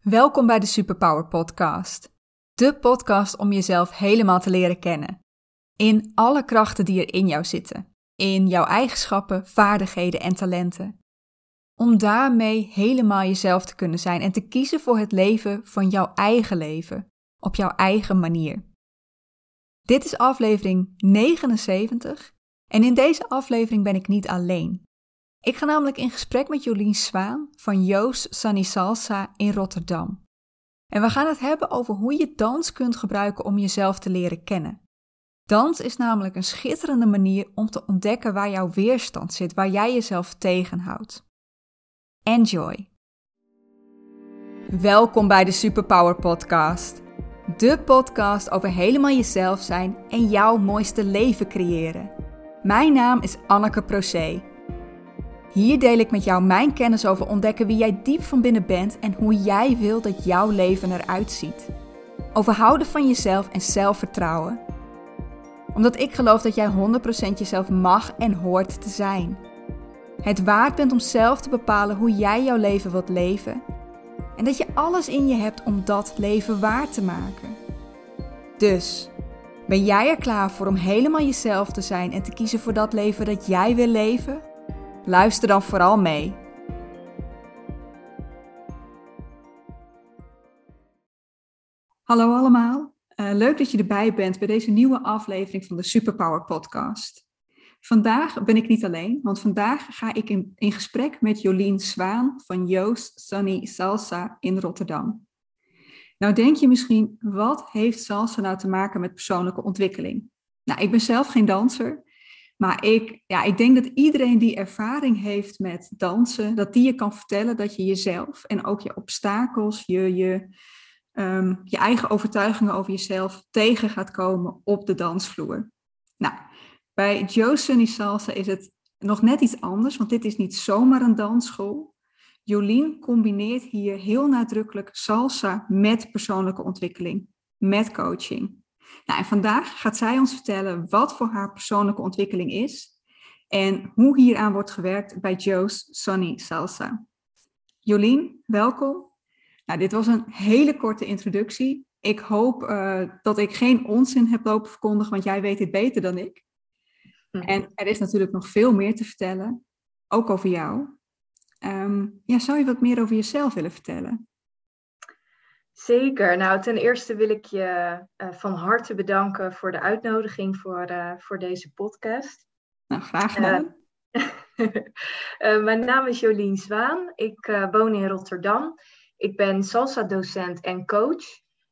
Welkom bij de Superpower Podcast. De podcast om jezelf helemaal te leren kennen. In alle krachten die er in jou zitten. In jouw eigenschappen, vaardigheden en talenten. Om daarmee helemaal jezelf te kunnen zijn en te kiezen voor het leven van jouw eigen leven. Op jouw eigen manier. Dit is aflevering 79 en in deze aflevering ben ik niet alleen. Ik ga namelijk in gesprek met Jolien Zwaan van Joost Sunny Salsa in Rotterdam. En we gaan het hebben over hoe je dans kunt gebruiken om jezelf te leren kennen. Dans is namelijk een schitterende manier om te ontdekken waar jouw weerstand zit, waar jij jezelf tegenhoudt. Enjoy! Welkom bij de Superpower Podcast. De podcast over helemaal jezelf zijn en jouw mooiste leven creëren. Mijn naam is Anneke Procé. Hier deel ik met jou mijn kennis over ontdekken wie jij diep van binnen bent en hoe jij wil dat jouw leven eruit ziet. Over houden van jezelf en zelfvertrouwen. Omdat ik geloof dat jij 100% jezelf mag en hoort te zijn. Het waard bent om zelf te bepalen hoe jij jouw leven wilt leven. En dat je alles in je hebt om dat leven waar te maken. Dus, ben jij er klaar voor om helemaal jezelf te zijn en te kiezen voor dat leven dat jij wil leven? Luister dan vooral mee. Hallo allemaal, uh, leuk dat je erbij bent bij deze nieuwe aflevering van de Superpower Podcast. Vandaag ben ik niet alleen, want vandaag ga ik in, in gesprek met Jolien Zwaan van Joost Sunny Salsa in Rotterdam. Nou denk je misschien, wat heeft salsa nou te maken met persoonlijke ontwikkeling? Nou, ik ben zelf geen danser, maar ik, ja, ik denk dat iedereen die ervaring heeft met dansen, dat die je kan vertellen dat je jezelf en ook je obstakels, je, je, um, je eigen overtuigingen over jezelf tegen gaat komen op de dansvloer. Nou, bij Joe Sunny Salsa is het nog net iets anders, want dit is niet zomaar een dansschool. Jolien combineert hier heel nadrukkelijk salsa met persoonlijke ontwikkeling, met coaching. Nou, en vandaag gaat zij ons vertellen wat voor haar persoonlijke ontwikkeling is en hoe hieraan wordt gewerkt bij Joe's Sunny Salsa. Jolien, welkom. Nou, dit was een hele korte introductie. Ik hoop uh, dat ik geen onzin heb lopen verkondigen, want jij weet dit beter dan ik. Hm. En er is natuurlijk nog veel meer te vertellen, ook over jou. Um, ja, zou je wat meer over jezelf willen vertellen? Zeker. Nou, ten eerste wil ik je uh, van harte bedanken voor de uitnodiging voor, uh, voor deze podcast. Nou, graag gedaan. Uh, mijn naam is Jolien Zwaan. Ik woon in Rotterdam. Ik ben salsa-docent en coach.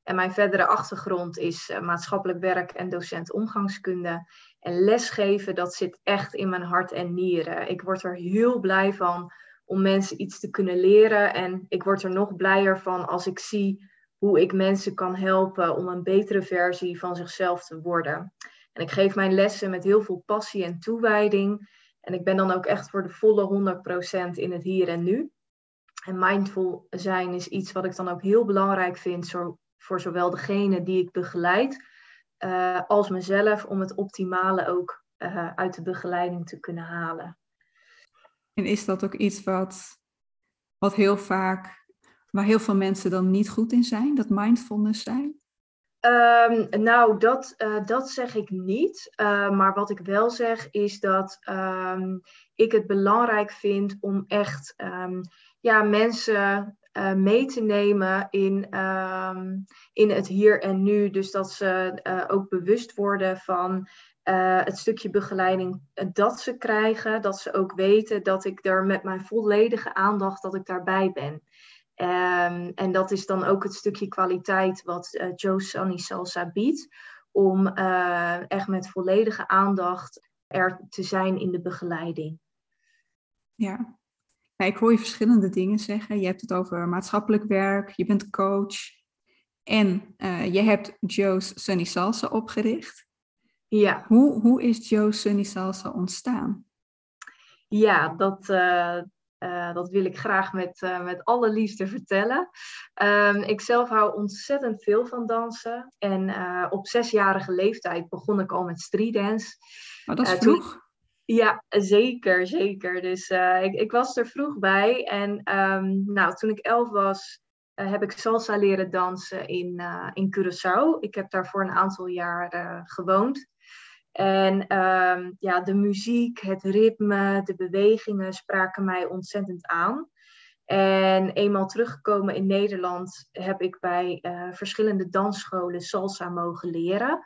En mijn verdere achtergrond is maatschappelijk werk en docent omgangskunde. En lesgeven, dat zit echt in mijn hart en nieren. Ik word er heel blij van om mensen iets te kunnen leren. En ik word er nog blijer van als ik zie hoe ik mensen kan helpen om een betere versie van zichzelf te worden. En ik geef mijn lessen met heel veel passie en toewijding. En ik ben dan ook echt voor de volle 100% in het hier en nu. En mindful zijn is iets wat ik dan ook heel belangrijk vind voor zowel degene die ik begeleid uh, als mezelf, om het optimale ook uh, uit de begeleiding te kunnen halen. En is dat ook iets wat, wat heel vaak waar heel veel mensen dan niet goed in zijn, dat mindfulness zijn? Um, nou, dat, uh, dat zeg ik niet. Uh, maar wat ik wel zeg is dat um, ik het belangrijk vind om echt um, ja, mensen uh, mee te nemen in, in het hier en nu. Dus dat ze ook bewust worden van het stukje begeleiding dat ze krijgen. Dat ze ook weten dat ik er met mijn volledige aandacht dat ik daarbij ben. Um, en dat is dan ook het stukje kwaliteit wat uh, Joe Sunny Salsa biedt. Om uh, echt met volledige aandacht er te zijn in de begeleiding. Ja, nou, ik hoor je verschillende dingen zeggen. Je hebt het over maatschappelijk werk, je bent coach. En uh, je hebt Joe's Sunny Salsa opgericht. Ja. Hoe, hoe is Joe's Sunny Salsa ontstaan? Ja, dat, uh, dat wil ik graag met, uh, met alle liefde vertellen. Um, ik zelf hou ontzettend veel van dansen. En uh, op zesjarige leeftijd begon ik al met streetdance. Maar oh, dat is vroeg. Toen... Ja, zeker, zeker. Dus ik, ik, was er vroeg bij. En um, nou, toen ik elf was, heb ik salsa leren dansen in, in Curaçao. Ik heb daar voor een aantal jaar gewoond. En ehm, ja, de muziek, het ritme, de bewegingen spraken mij ontzettend aan. En eenmaal teruggekomen in Nederland heb ik bij uh, verschillende dansscholen salsa mogen leren.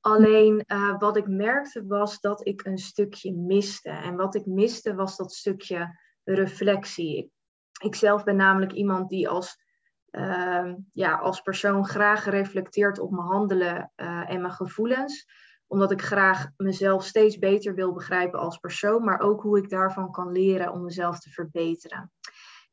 Alleen uh, wat ik merkte was dat ik een stukje miste. En wat ik miste was dat stukje reflectie. Ik zelf ben namelijk iemand die als, uh, ja, als persoon graag reflecteert op mijn handelen uh, en mijn gevoelens. Omdat ik graag mezelf steeds beter wil begrijpen als persoon, maar ook hoe ik daarvan kan leren om mezelf te verbeteren.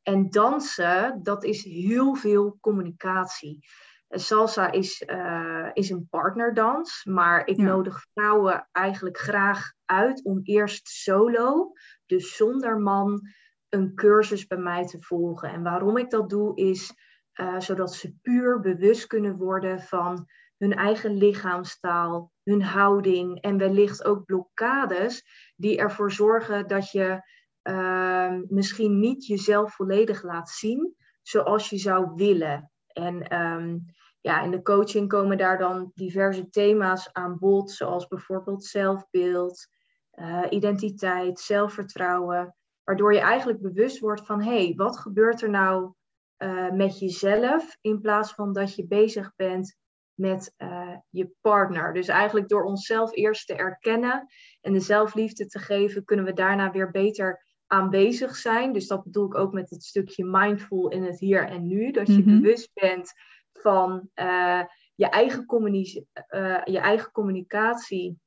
En dansen, dat is heel veel communicatie. Salsa is, uh, is een partnerdans, maar ik nodig vrouwen eigenlijk graag uit om eerst solo, dus zonder man, een cursus bij mij te volgen. En waarom ik dat doe, is uh, zodat ze puur bewust kunnen worden van hun eigen lichaamstaal, hun houding en wellicht ook blokkades die ervoor zorgen dat je uh, misschien niet jezelf volledig laat zien zoals je zou willen. En um, ja, in de coaching komen daar dan diverse thema's aan bod, zoals bijvoorbeeld zelfbeeld, uh, identiteit, zelfvertrouwen, waardoor je eigenlijk bewust wordt van hé, hey, wat gebeurt er nou uh, met jezelf in plaats van dat je bezig bent met uh, je partner. Dus eigenlijk door onszelf eerst te erkennen en de zelfliefde te geven, kunnen we daarna weer beter aanwezig zijn. Dus dat bedoel ik ook met het stukje mindful in het hier en nu. Dat je mm-hmm. bewust bent van uh, je, eigen uh, je eigen communicatie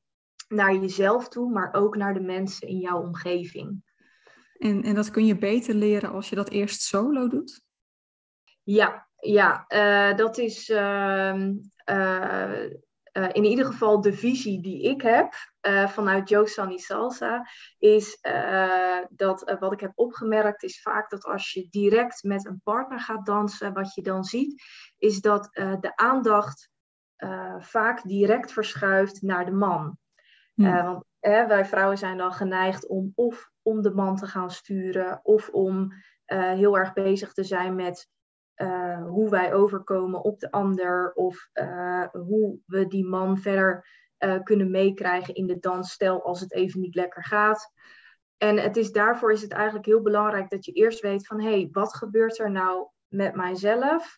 naar jezelf toe, maar ook naar de mensen in jouw omgeving. En, en dat kun je beter leren als je dat eerst solo doet? Ja, ja uh, dat is ehm, uh, in ieder geval de visie die ik heb vanuit Josani Salsa, is dat wat ik heb opgemerkt is vaak dat als je direct met een partner gaat dansen, wat je dan ziet, is dat de aandacht vaak direct verschuift naar de man. Hmm. want wij vrouwen zijn dan geneigd om of om de man te gaan sturen of om heel erg bezig te zijn met uh, hoe wij overkomen op de ander of uh, hoe we die man verder uh, kunnen meekrijgen in de dansstel als het even niet lekker gaat. En het is, daarvoor is het eigenlijk heel belangrijk dat je eerst weet van hé, hey, wat gebeurt er nou met mijzelf,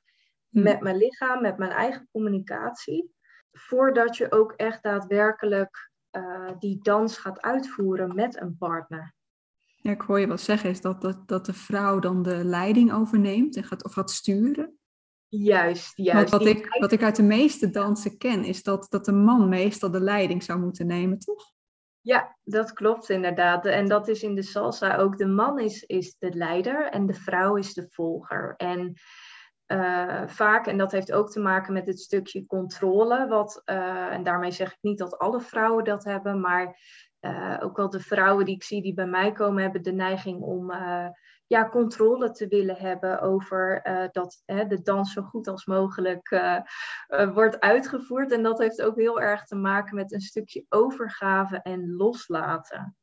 hm. met mijn lichaam, met mijn eigen communicatie, voordat je ook echt daadwerkelijk die dans gaat uitvoeren met een partner. Ja, ik hoor je wat zeggen, is dat, dat, dat de vrouw dan de leiding overneemt en gaat, of gaat sturen. Juist, juist. Want wat ik, wat ik uit de meeste dansen ken, is dat, dat de man meestal de leiding zou moeten nemen, toch? Ja, dat klopt inderdaad. En dat is in de salsa ook. De man is, is de leider en de vrouw is de volger. En uh, vaak, en dat heeft ook te maken met het stukje controle, wat, uh, en daarmee zeg ik niet dat alle vrouwen dat hebben, maar uh, ook wel de vrouwen die ik zie die bij mij komen, hebben de neiging om uh, ja, controle te willen hebben over uh, dat de dans zo goed als mogelijk wordt uitgevoerd. En dat heeft ook heel erg te maken met een stukje overgave en loslaten.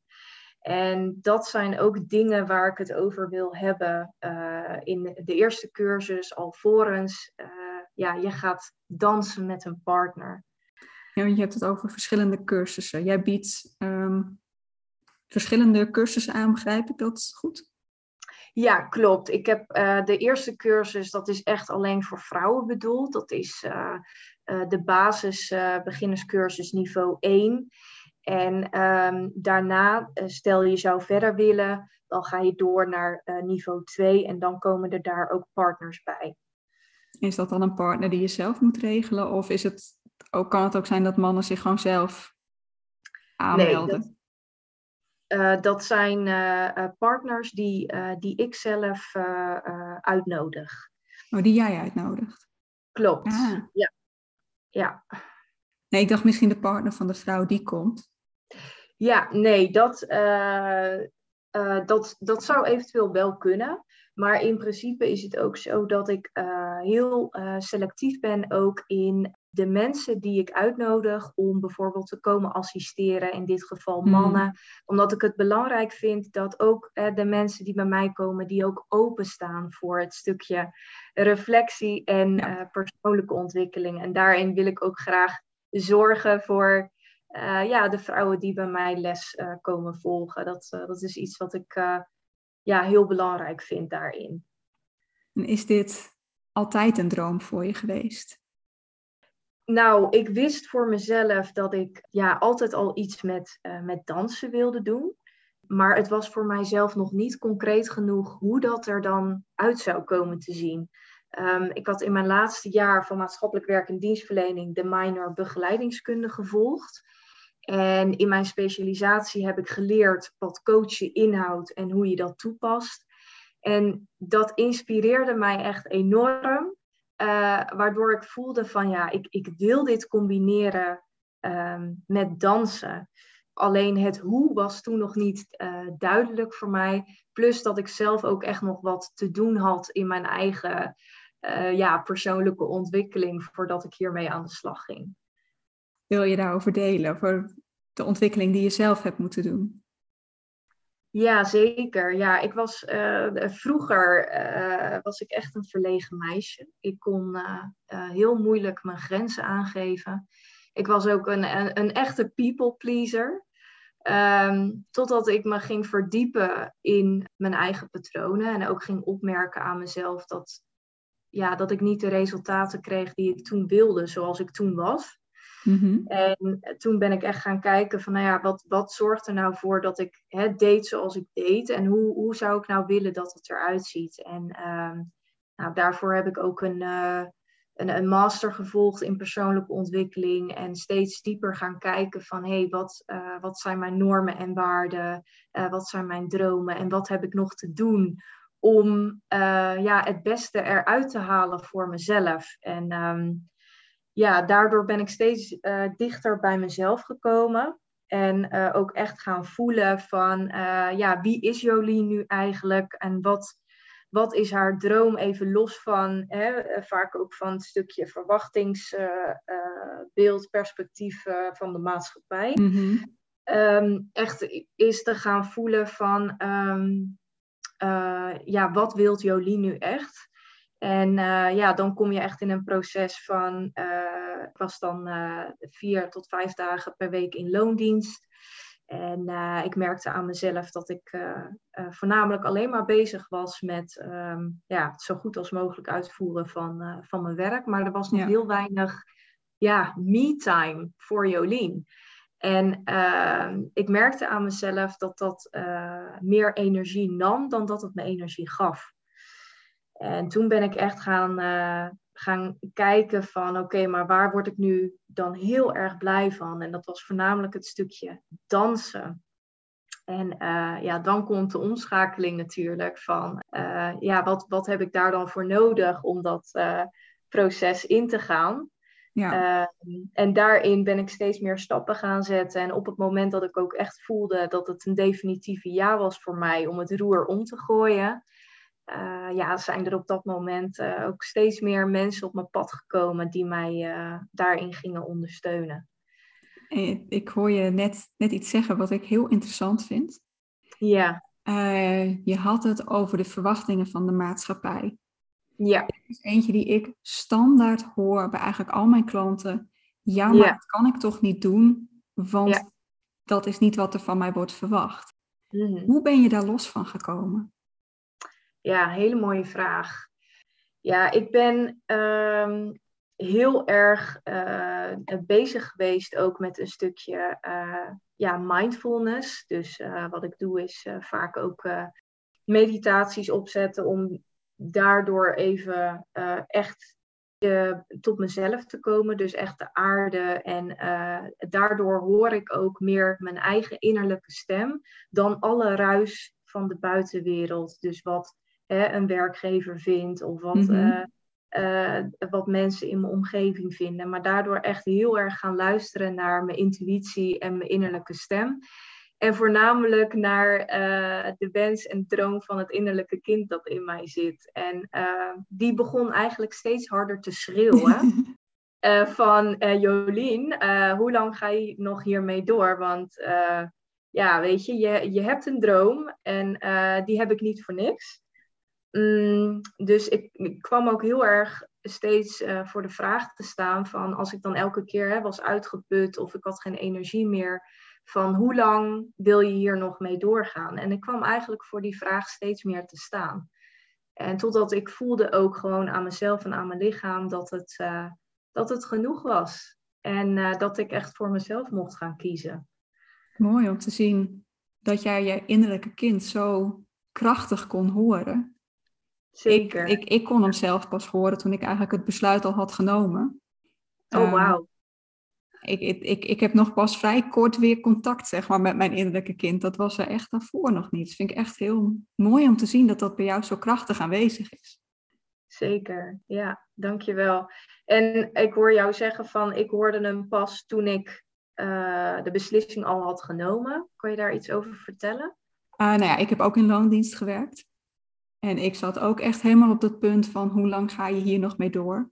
En dat zijn ook dingen waar ik het over wil hebben in de eerste cursus, alvorens ja, je gaat dansen met een partner. Ja, je hebt het over verschillende cursussen. Jij biedt ehm, verschillende cursussen aan, begrijp ik dat goed? Ja, klopt. Ik heb uh, de eerste cursus, dat is echt alleen voor vrouwen bedoeld. Dat is uh, uh, de basis beginnerscursus niveau 1. En um, daarna, stel je zou verder willen, dan ga je door naar niveau 2 en dan komen er daar ook partners bij. Is dat dan een partner die je zelf moet regelen of is het ook, kan het ook zijn dat mannen zich gewoon zelf aanmelden? Nee, dat, uh, dat zijn uh, partners die, uh, die ik zelf uitnodig. Oh, die jij uitnodigt? Klopt, ah. ja. ja. Nee, ik dacht misschien de partner van de vrouw die komt. Ja, nee, dat, dat, dat zou eventueel wel kunnen. Maar in principe is het ook zo dat ik heel selectief ben ook in de mensen die ik uitnodig om bijvoorbeeld te komen assisteren, in dit geval hmm. mannen, omdat ik het belangrijk vind dat ook eh, de mensen die bij mij komen, die ook openstaan voor het stukje reflectie en eh, persoonlijke ontwikkeling. En daarin wil ik ook graag zorgen voor uh, ja, de vrouwen die bij mij les uh, komen volgen. Dat, dat is iets wat ik ja, heel belangrijk vind daarin. En is dit altijd een droom voor je geweest? Nou, ik wist voor mezelf dat ik ja, altijd al iets met, uh, met dansen wilde doen. Maar het was voor mijzelf nog niet concreet genoeg hoe dat er dan uit zou komen te zien. Um, ik had in mijn laatste jaar van maatschappelijk werk en dienstverlening de minor begeleidingskunde gevolgd. En in mijn specialisatie heb ik geleerd wat coachen inhoudt en hoe je dat toepast. En dat inspireerde mij echt enorm. Uh, waardoor ik voelde van ja, ik, ik wil dit combineren um, met dansen. Alleen het hoe was toen nog niet uh, duidelijk voor mij. Plus dat ik zelf ook echt nog wat te doen had in mijn eigen uh, ja, persoonlijke ontwikkeling voordat ik hiermee aan de slag ging. Wil je daarover delen, voor de ontwikkeling die je zelf hebt moeten doen? Ja, zeker. Ja, ik was uh, vroeger uh, was ik echt een verlegen meisje. Ik kon uh, heel moeilijk mijn grenzen aangeven. Ik was ook een, een, echte people pleaser. Um, totdat ik me ging verdiepen in mijn eigen patronen en ook ging opmerken aan mezelf dat, ja, dat ik niet de resultaten kreeg die ik toen wilde, zoals ik toen was. Mhm. En toen ben ik echt gaan kijken van, nou ja, wat, wat zorgt er nou voor dat ik hè, deed zoals ik deed? En hoe, hoe zou ik nou willen dat het eruit ziet? En ehm, nou, daarvoor heb ik ook een, uh, een, een, master gevolgd in persoonlijke ontwikkeling. En steeds dieper gaan kijken van, hé, hey, wat, uh, wat zijn mijn normen en waarden? Uh, wat zijn mijn dromen? En wat heb ik nog te doen om ja, het beste eruit te halen voor mezelf? En... Um, ja, daardoor ben ik steeds uh, dichter bij mezelf gekomen. En uh, ook echt gaan voelen van, uh, ja, wie is Jolien nu eigenlijk? En wat, wat is haar droom? Even los van, hè, vaak ook van het stukje verwachtingsbeeld, perspectief van de maatschappij. Mm um, echt is te gaan voelen van, um, ja, wat wilt Jolien nu echt? En uh, ja, dan kom je echt in een proces van, uh, ik was dan uh, vier tot vijf dagen per week in loondienst. En ik merkte aan mezelf dat ik voornamelijk alleen maar bezig was met um, ja, het zo goed als mogelijk uitvoeren van, van mijn werk. Maar er was nog heel weinig ja, me-time voor Jolien. En ehm, ik merkte aan mezelf dat dat meer energie nam dan dat het me energie gaf. En toen ben ik echt gaan, uh, gaan kijken van oké, maar waar word ik nu dan heel erg blij van? En dat was voornamelijk het stukje dansen. En uh, ja, dan komt de omschakeling natuurlijk van uh, ja, wat, wat heb ik daar dan voor nodig om dat proces in te gaan? Ja. en daarin ben ik steeds meer stappen gaan zetten. En op het moment dat ik ook echt voelde dat het een definitieve ja was voor mij om het roer om te gooien, uh, ja, zijn er op dat moment uh, ook steeds meer mensen op mijn pad gekomen die mij uh, daarin gingen ondersteunen. Ik hoor je net, net iets zeggen wat ik heel interessant vind. Ja. je had het over de verwachtingen van de maatschappij. Ja. Is eentje die ik standaard hoor bij eigenlijk al mijn klanten. Ja, maar dat kan ik toch niet doen, want dat is niet wat er van mij wordt verwacht. Mm -hmm. Hoe ben je daar los van gekomen? Ja, hele mooie vraag. Ja, ik ben um, heel erg uh, bezig geweest ook met een stukje uh, ja, mindfulness. Dus uh, wat ik doe is vaak ook meditaties opzetten om daardoor even echt tot mezelf te komen. Dus echt de aarde. En daardoor hoor ik ook meer mijn eigen innerlijke stem dan alle ruis van de buitenwereld. Dus wat een werkgever vindt of wat, mhm. eh, eh, wat mensen in mijn omgeving vinden. Maar daardoor echt heel erg gaan luisteren naar mijn intuïtie en mijn innerlijke stem. En voornamelijk naar eh, de wens en droom van het innerlijke kind dat in mij zit. En die begon eigenlijk steeds harder te schreeuwen. van Jolien, hoe lang ga je nog hiermee door? Want ja, weet je, je, je hebt een droom en die heb ik niet voor niks. Mm, dus ik, kwam ook heel erg steeds voor de vraag te staan van als ik dan elke keer hè, was uitgeput of ik had geen energie meer van hoe lang wil je hier nog mee doorgaan? En ik kwam eigenlijk voor die vraag steeds meer te staan. En totdat ik voelde ook gewoon aan mezelf en aan mijn lichaam dat het, uh, dat het genoeg was. En uh, dat ik echt voor mezelf mocht gaan kiezen. Mooi om te zien dat jij je innerlijke kind zo krachtig kon horen. Zeker. Ik, ik, ik kon hem zelf pas horen toen ik eigenlijk het besluit al had genomen. Oh, wauw ik, ik, ik heb nog pas vrij kort weer contact zeg maar, met mijn innerlijke kind. Dat was er echt daarvoor nog niet. Dat vind ik echt heel mooi om te zien dat dat bij jou zo krachtig aanwezig is. Zeker, ja, dankjewel. En ik hoor jou zeggen van, ik hoorde hem pas toen ik uh, de beslissing al had genomen. Kan je daar iets over vertellen? Uh, nou ja, ik heb ook in loondienst gewerkt. En ik zat ook echt helemaal op dat punt van, hoe lang ga je hier nog mee door?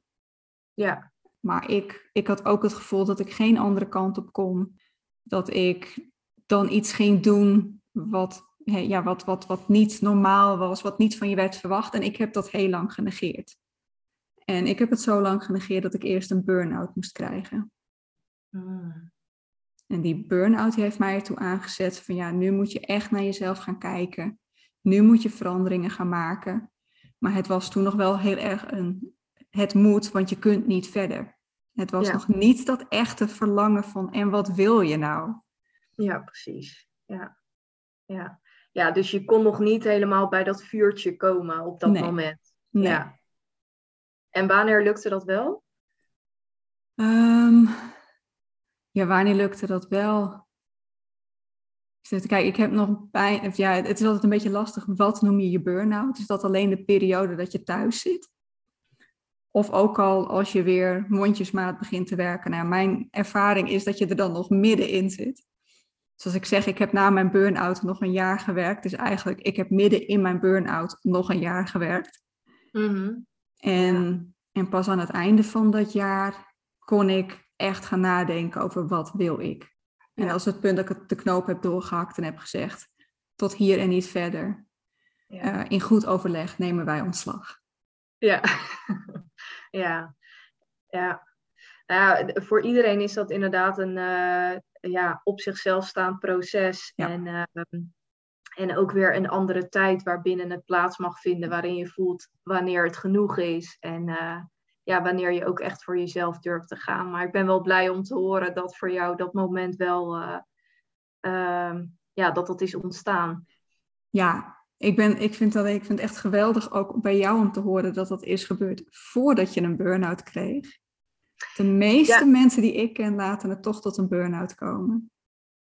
Ja. Maar ik, ik had ook het gevoel dat ik geen andere kant op kon. Dat ik dan iets ging doen wat, ja, wat, wat, wat niet normaal was, wat niet van je werd verwacht. En ik heb dat heel lang genegeerd. En ik heb het zo lang genegeerd dat ik eerst een burn-out moest krijgen. Hmm. En die burn-out heeft mij ertoe aangezet van ja, nu moet je echt naar jezelf gaan kijken. Nu moet je veranderingen gaan maken. Maar het was toen nog wel heel erg een, het moet, want je kunt niet verder. Het was nog niet dat echte verlangen van en wat wil je nou? Ja, precies. Ja. Ja. ja, dus je kon nog niet helemaal bij dat vuurtje komen op dat moment. Nee. Ja. En wanneer lukte dat wel? Um, ja, wanneer lukte dat wel? Kijk, ik heb nog pijn. Ja, het is altijd een beetje lastig. Wat noem je je burn-out? Is dat alleen de periode dat je thuis zit? Of ook al als je weer mondjesmaat begint te werken. Nou, mijn ervaring is dat je er dan nog middenin zit. Zoals ik zeg, ik heb na mijn burn-out nog een jaar gewerkt. Dus eigenlijk, ik heb midden in mijn burn-out nog een jaar gewerkt. Mhm. en, en pas aan het einde van dat jaar kon ik echt gaan nadenken over wat wil ik. En dat is het punt dat ik de knoop heb doorgehakt en heb gezegd, tot hier en niet verder. Ja. Uh, in goed overleg nemen wij ontslag. Ja, ja, ja. Nou, voor iedereen is dat inderdaad een uh, ja, op zichzelf staand proces. En, uh, en ook weer een andere tijd waarbinnen het plaats mag vinden, waarin je voelt wanneer het genoeg is. En uh, ja, wanneer je ook echt voor jezelf durft te gaan. Maar ik ben wel blij om te horen dat voor jou dat moment wel, ehm, ja, dat dat is ontstaan. Ja, ik, ben, ik, vind dat, ik vind het echt geweldig ook bij jou om te horen dat dat is gebeurd voordat je een burn-out kreeg. De meeste mensen die ik ken laten het toch tot een burn-out komen.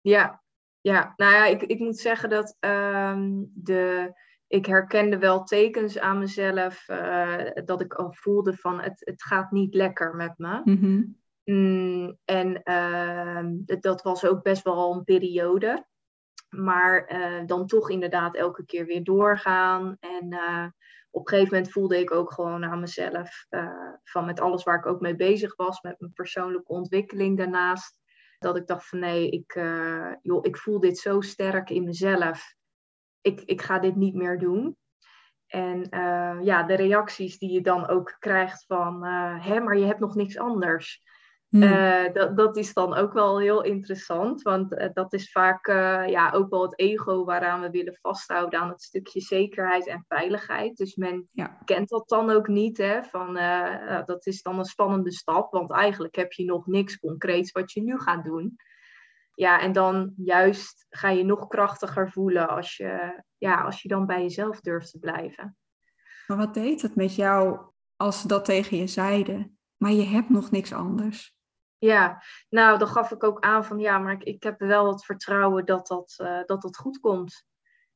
Ja, ja. nou ja, ik, ik moet zeggen dat ehm, de, ik herkende wel tekens aan mezelf uh, dat ik al voelde van het, het gaat niet lekker met me. Mm mm, en uh, dat was ook best wel een periode. Maar uh, dan toch inderdaad elke keer weer doorgaan. En uh, op een gegeven moment voelde ik ook gewoon aan mezelf, van met alles waar ik ook mee bezig was, met mijn persoonlijke ontwikkeling daarnaast, dat ik dacht van nee, ik, joh, ik voel dit zo sterk in mezelf. Ik, ik ga dit niet meer doen. En ja, de reacties die je dan ook krijgt van, hè, maar je hebt nog niks anders. Hmm. Eh, dat, dat is dan ook wel heel interessant, want uh, dat is vaak uh, ja, ook wel het ego waaraan we willen vasthouden aan het stukje zekerheid en veiligheid. Dus men ja. kent dat dan ook niet, hè, van, dat is dan een spannende stap, want eigenlijk heb je nog niks concreets wat je nu gaat doen. Ja, en dan juist ga je nog krachtiger voelen als je, ja, als je dan bij jezelf durft te blijven. Maar wat deed het met jou als ze dat tegen je zeiden? Maar je hebt nog niks anders. Ja, nou, dan gaf ik ook aan van ja, maar ik, ik heb wel het vertrouwen dat dat, uh, dat dat goed komt.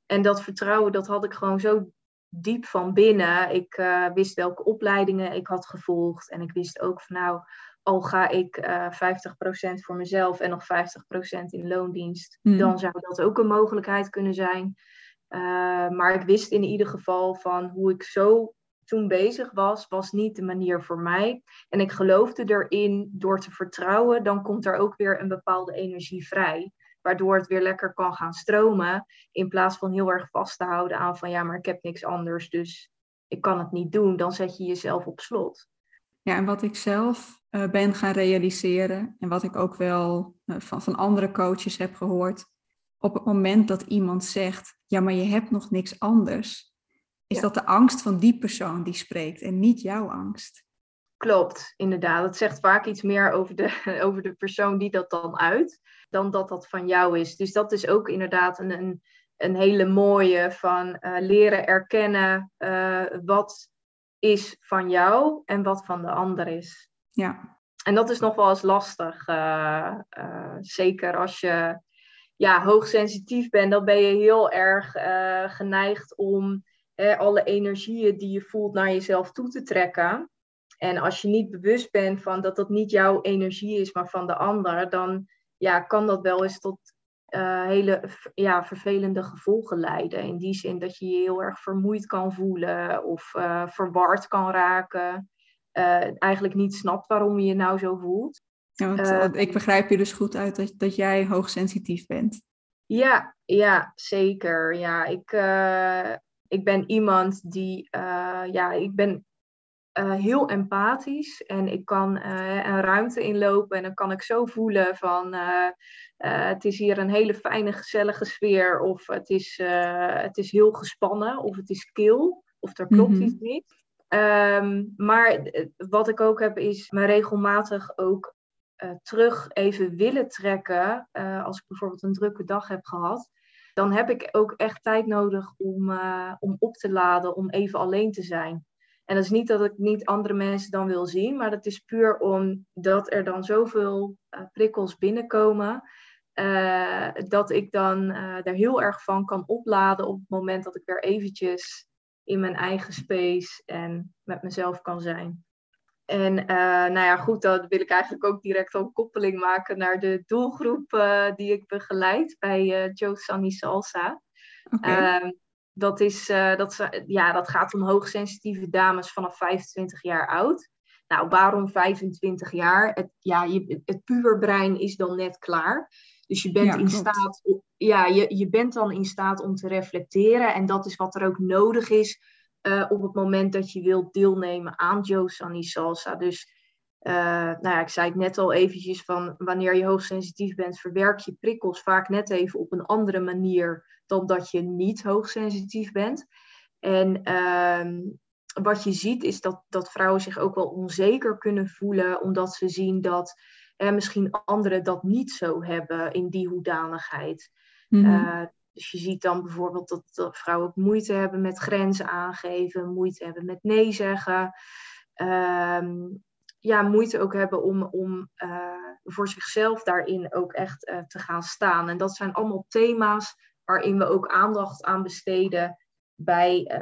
En dat vertrouwen, dat had ik gewoon zo diep van binnen. Ik uh, wist welke opleidingen ik had gevolgd. En ik wist ook van nou, al ga ik uh, 50% voor mezelf en nog 50% in loondienst, mm. dan zou dat ook een mogelijkheid kunnen zijn. Uh, maar ik wist in ieder geval van hoe ik zo toen bezig was, was niet de manier voor mij. En ik geloofde erin door te vertrouwen, dan komt er ook weer een bepaalde energie vrij. Waardoor het weer lekker kan gaan stromen. In plaats van heel erg vast te houden aan van ja, maar ik heb niks anders, dus ik kan het niet doen. Dan zet je jezelf op slot. Ja, en wat ik zelf uh, ben gaan realiseren en wat ik ook wel uh, van, van andere coaches heb gehoord. Op het moment dat iemand zegt, ja, maar je hebt nog niks anders, is dat de angst van die persoon die spreekt en niet jouw angst. Klopt, inderdaad. Het zegt vaak iets meer over de, over de persoon die dat dan uit, dan dat dat van jou is. Dus dat is ook inderdaad een, een, een hele mooie van uh, leren erkennen wat is van jou en wat van de ander is. Ja. En dat is nog wel eens lastig. Uh, zeker als je ja, hoogsensitief bent, dan ben je heel erg geneigd om alle energieën die je voelt naar jezelf toe te trekken. En als je niet bewust bent van dat dat niet jouw energie is, maar van de ander, dan ja, kan dat wel eens tot hele ja, vervelende gevolgen leiden. In die zin dat je je heel erg vermoeid kan voelen of verward kan raken. Uh, eigenlijk niet snapt waarom je je nou zo voelt. Ja, want, ik begrijp je dus goed uit dat, dat jij hoogsensitief bent. Ja, ja zeker. Ja, ik, ik ben iemand die, ja, ik ben heel empathisch en ik kan een ruimte inlopen en dan kan ik zo voelen van het is hier een hele fijne gezellige sfeer of het is, het is heel gespannen of het is kil of er klopt mm -hmm. iets niet. Um, maar wat ik ook heb is me regelmatig ook terug even willen trekken als ik bijvoorbeeld een drukke dag heb gehad. Dan heb ik ook echt tijd nodig om, om op te laden, om even alleen te zijn. En dat is niet dat ik niet andere mensen dan wil zien, maar dat is puur omdat er dan zoveel prikkels binnenkomen. Dat ik dan uh, er heel erg van kan opladen op het moment dat ik weer eventjes in mijn eigen space en met mezelf kan zijn. En nou ja, goed, dan wil ik eigenlijk ook direct een koppeling maken naar de doelgroep die ik begeleid bij Joe Sunny Salsa. Okay. Ehm, dat, is, uh, dat, ja, dat gaat om hoogsensitieve dames vanaf 25 jaar oud. Nou, waarom 25 jaar? Het, ja, je, het puberbrein is dan net klaar. Dus je bent, ja, in staat, ja, je, je bent dan in staat om te reflecteren. En dat is wat er ook nodig is uh, op het moment dat je wilt deelnemen aan Joe Sunny Salsa. Dus uh, nou ja, ik zei het net al eventjes van wanneer je hoogsensitief bent, verwerk je prikkels vaak net even op een andere manier dan dat je niet hoogsensitief bent. En uh, wat je ziet is dat, dat vrouwen zich ook wel onzeker kunnen voelen, omdat ze zien dat eh, misschien anderen dat niet zo hebben in die hoedanigheid. Mm -hmm. uh, dus je ziet dan bijvoorbeeld dat, dat, vrouwen ook moeite hebben met grenzen aangeven, moeite hebben met nee zeggen. Uh, ja, moeite ook hebben om, om uh, voor zichzelf daarin ook echt uh, te gaan staan. En dat zijn allemaal thema's waarin we ook aandacht aan besteden bij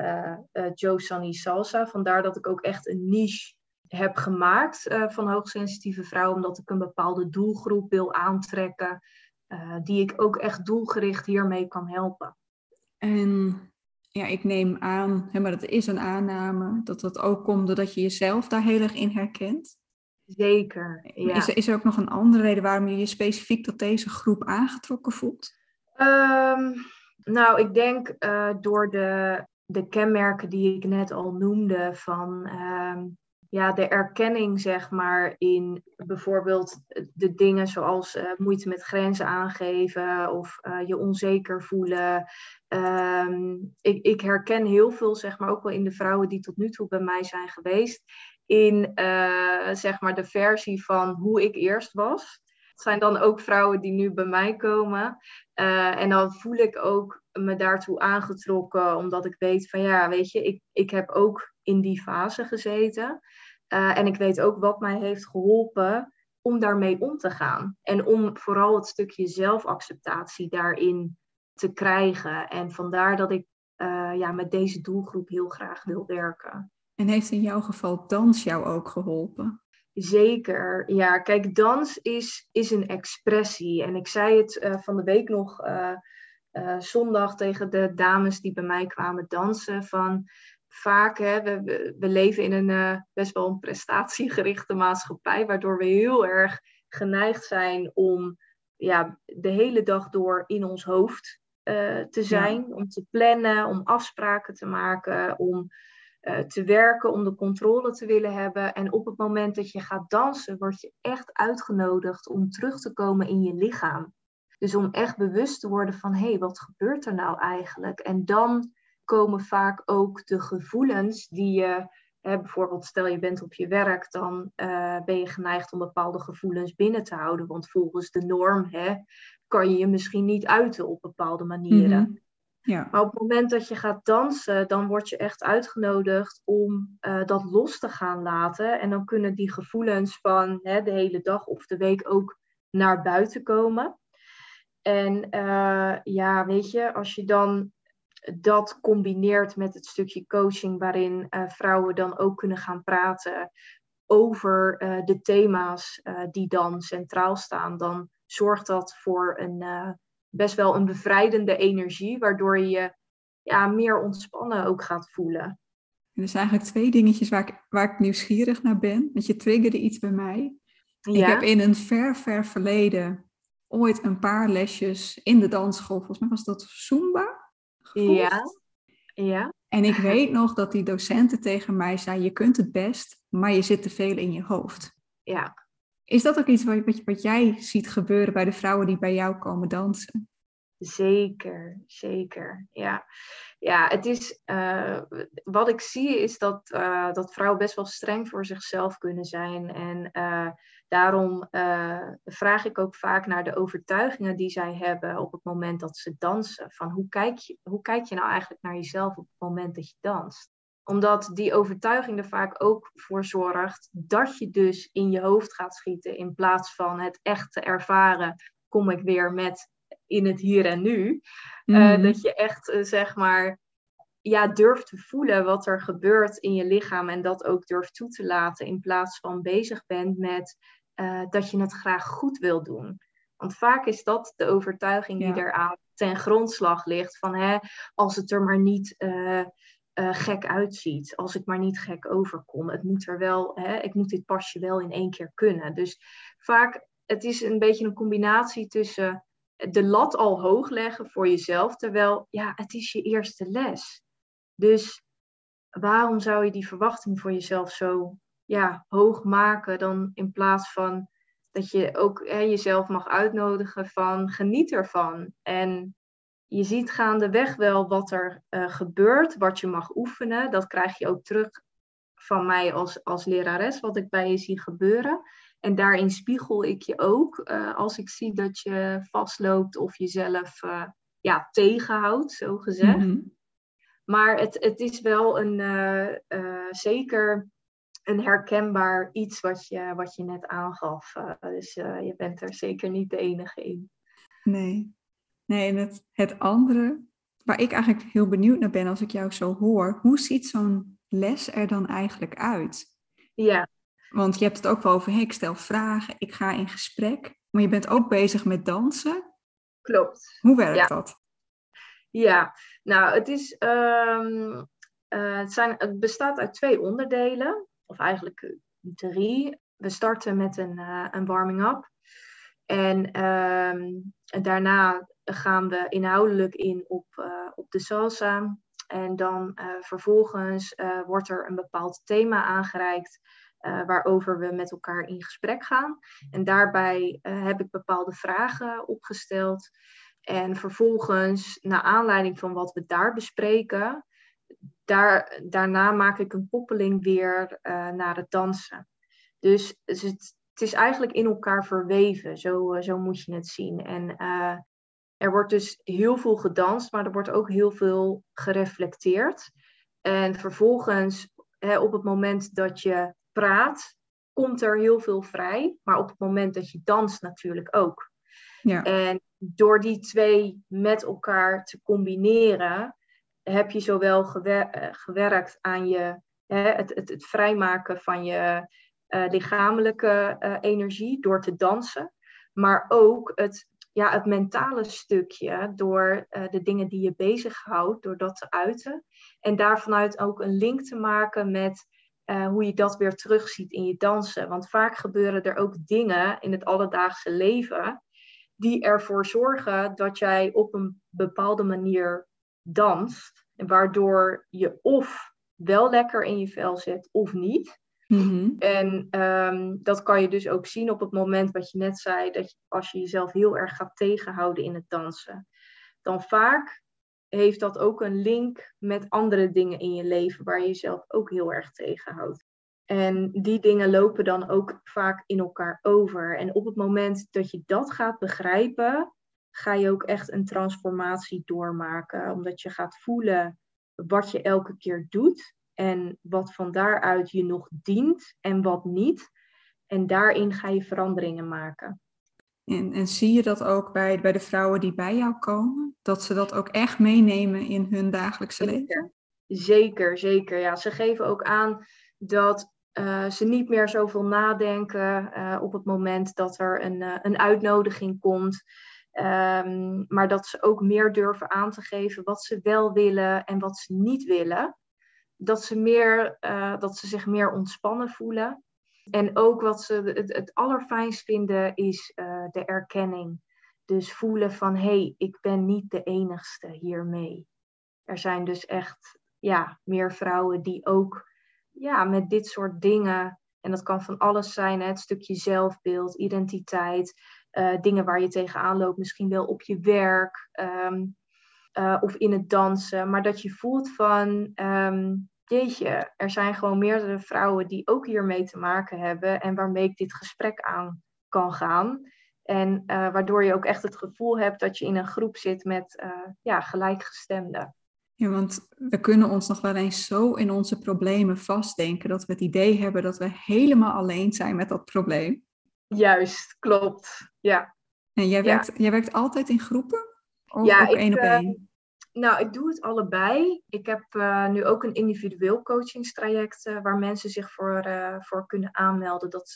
uh, Joe Sunny Salsa. Vandaar dat ik ook echt een niche heb gemaakt van hoogsensitieve vrouwen, omdat ik een bepaalde doelgroep wil aantrekken, die ik ook echt doelgericht hiermee kan helpen. En ja, ik neem aan, hè, maar dat is een aanname, dat dat ook komt doordat je jezelf daar heel erg in herkent. Zeker, ja. Is, is er ook nog een andere reden waarom je je specifiek tot deze groep aangetrokken voelt? Um, nou, ik denk uh, door de, de kenmerken die ik net al noemde van um, ja, de erkenning, zeg maar, in bijvoorbeeld de dingen zoals uh, moeite met grenzen aangeven of uh, je onzeker voelen. Um, ik, ik herken heel veel, zeg maar, ook wel in de vrouwen die tot nu toe bij mij zijn geweest, in uh, zeg maar de versie van hoe ik eerst was. Het zijn dan ook vrouwen die nu bij mij komen. en dan voel ik ook me daartoe aangetrokken, omdat ik weet van ja, weet je, ik, ik heb ook in die fase gezeten. Uh, en ik weet ook wat mij heeft geholpen om daarmee om te gaan. En om vooral het stukje zelfacceptatie daarin te krijgen. En vandaar dat ik ja, met deze doelgroep heel graag wil werken. En heeft in jouw geval dans jou ook geholpen? Zeker, ja. Kijk, dans is, is een expressie. En ik zei het uh, van de week nog uh, zondag tegen de dames die bij mij kwamen dansen. Van vaak, hè, we, we leven in een best wel een prestatiegerichte maatschappij, waardoor we heel erg geneigd zijn om ja, de hele dag door in ons hoofd te zijn, ja. om te plannen, om afspraken te maken, om uh, te werken, om de controle te willen hebben. En op het moment dat je gaat dansen, word je echt uitgenodigd om terug te komen in je lichaam. Dus om echt bewust te worden van, hé, hey, wat gebeurt er nou eigenlijk? En dan komen vaak ook de gevoelens die je, hè, bijvoorbeeld stel je bent op je werk, dan uh, ben je geneigd om bepaalde gevoelens binnen te houden. Want volgens de norm hè, kan je je misschien niet uiten op bepaalde manieren. Mm -hmm. Ja. Maar op het moment dat je gaat dansen, dan word je echt uitgenodigd om uh, dat los te gaan laten. En dan kunnen die gevoelens van hè, de hele dag of de week ook naar buiten komen. En uh, ja, weet je, als je dan dat combineert met het stukje coaching, waarin uh, vrouwen dan ook kunnen gaan praten over de thema's die dan centraal staan, dan zorgt dat voor een best wel een bevrijdende energie, waardoor je je ja, meer ontspannen ook gaat voelen. En er zijn eigenlijk twee dingetjes waar ik, waar ik nieuwsgierig naar ben. Want je triggerde iets bij mij. Ja. Ik heb in een ver, ver verleden ooit een paar lesjes in de dansschool, volgens mij was dat Zumba. Gevolgd. Ja. ja. En ik weet nog dat die docenten tegen mij zei, je kunt het best, maar je zit te veel in je hoofd. Ja. Is dat ook iets wat, wat, wat jij ziet gebeuren bij de vrouwen die bij jou komen dansen? Zeker, zeker. Ja, ja het is, uh, wat ik zie is dat, uh, dat vrouwen best wel streng voor zichzelf kunnen zijn. En uh, daarom vraag ik ook vaak naar de overtuigingen die zij hebben op het moment dat ze dansen. Van hoe kijk je, hoe kijk je nou eigenlijk naar jezelf op het moment dat je danst? Omdat die overtuiging er vaak ook voor zorgt dat je dus in je hoofd gaat schieten in plaats van het echt te ervaren. Kom ik weer met in het hier en nu. Mm. dat je echt, uh, zeg maar, ja, durft te voelen wat er gebeurt in je lichaam en dat ook durft toe te laten in plaats van bezig bent met uh, dat je het graag goed wil doen. Want vaak is dat de overtuiging die eraan ten grondslag ligt van hè, als het er maar niet uh, gek uitziet, als ik maar niet gek overkom. Het moet er wel, hè, ik moet dit pasje wel in één keer kunnen. Dus vaak, het is een beetje een combinatie tussen de lat al hoog leggen voor jezelf, terwijl ja, het is je eerste les. Dus waarom zou je die verwachting voor jezelf zo ja, hoog maken dan in plaats van dat je ook hè, jezelf mag uitnodigen van geniet ervan. En je ziet gaandeweg wel wat er uh, gebeurt, wat je mag oefenen. Dat krijg je ook terug van mij als, als lerares, wat ik bij je zie gebeuren. En daarin spiegel ik je ook uh, als ik zie dat je vastloopt of jezelf uh, ja, tegenhoudt, zo gezegd. Mm -hmm. Maar het, het is wel een, uh, zeker een herkenbaar iets wat je, wat je net aangaf. dus je bent er zeker niet de enige in. Nee, nee en het, het andere waar ik eigenlijk heel benieuwd naar ben als ik jou zo hoor, hoe ziet zo'n les er dan eigenlijk uit? Ja, want je hebt het ook wel over, hey, ik stel vragen, ik ga in gesprek, maar je bent ook bezig met dansen. Klopt. Hoe werkt ja. dat? Ja, nou, het, is, um, uh, het, zijn, het bestaat uit twee onderdelen, of eigenlijk drie. We starten met een, uh, een warming-up. En um, daarna gaan we inhoudelijk in op, uh, op de salsa. En dan vervolgens wordt er een bepaald thema aangereikt uh, waarover we met elkaar in gesprek gaan. En daarbij uh, heb ik bepaalde vragen opgesteld. En vervolgens, naar aanleiding van wat we daar bespreken, daar, daarna maak ik een koppeling weer uh, naar het dansen. Dus, dus het, het, is eigenlijk in elkaar verweven, zo, zo moet je het zien. En er wordt dus heel veel gedanst, maar er wordt ook heel veel gereflecteerd. En vervolgens, hè, op het moment dat je praat, komt er heel veel vrij. Maar op het moment dat je danst natuurlijk ook. Ja. En door die twee met elkaar te combineren, heb je zowel gewerkt aan je, hè, het, het, het, vrijmaken van je lichamelijke energie door te dansen, maar ook het ja, het mentale stukje door uh, de dingen die je bezighoudt, door dat te uiten. En daarvanuit ook een link te maken met uh, hoe je dat weer terugziet in je dansen. Want vaak gebeuren er ook dingen in het alledaagse leven die ervoor zorgen dat jij op een bepaalde manier danst. En waardoor je of wel lekker in je vel zit of niet. Mhm. En um, dat kan je dus ook zien op het moment wat je net zei, dat je, als je jezelf heel erg gaat tegenhouden in het dansen, dan vaak heeft dat ook een link met andere dingen in je leven waar je jezelf ook heel erg tegenhoudt. En die dingen lopen dan ook vaak in elkaar over. En op het moment dat je dat gaat begrijpen, ga je ook echt een transformatie doormaken. Omdat je gaat voelen wat je elke keer doet en wat van daaruit je nog dient en wat niet. En daarin ga je veranderingen maken. En, en zie je dat ook bij, bij de vrouwen die bij jou komen? Dat ze dat ook echt meenemen in hun dagelijkse leven? Zeker, zeker. Ja, ze geven ook aan dat uh, ze niet meer zoveel nadenken uh, op het moment dat er een, uh, een uitnodiging komt. Um, maar dat ze ook meer durven aan te geven wat ze wel willen en wat ze niet willen dat ze, meer, dat ze zich meer ontspannen voelen. En ook wat ze het, het allerfijnst vinden is uh, de erkenning. Dus voelen van hé, hey, ik ben niet de enigste hiermee. Er zijn dus echt ja, meer vrouwen die ook ja, met dit soort dingen, en dat kan van alles zijn, hè, het stukje zelfbeeld, identiteit, uh, dingen waar je tegenaan loopt, misschien wel op je werk um, uh, of in het dansen, maar dat je voelt van um, jeetje, er zijn gewoon meerdere vrouwen die ook hiermee te maken hebben en waarmee ik dit gesprek aan kan gaan. En uh, waardoor je ook echt het gevoel hebt dat je in een groep zit met uh, ja, gelijkgestemden. Ja, want we kunnen ons nog wel eens zo in onze problemen vastdenken dat we het idee hebben dat we helemaal alleen zijn met dat probleem. Juist, klopt. Ja. En jij werkt, ja. jij werkt altijd in groepen? Of ja, ook één op eh, één? Nou, ik doe het allebei. Ik heb uh, nu ook een individueel coachingstraject uh, waar mensen zich voor, uh, voor kunnen aanmelden. Dat,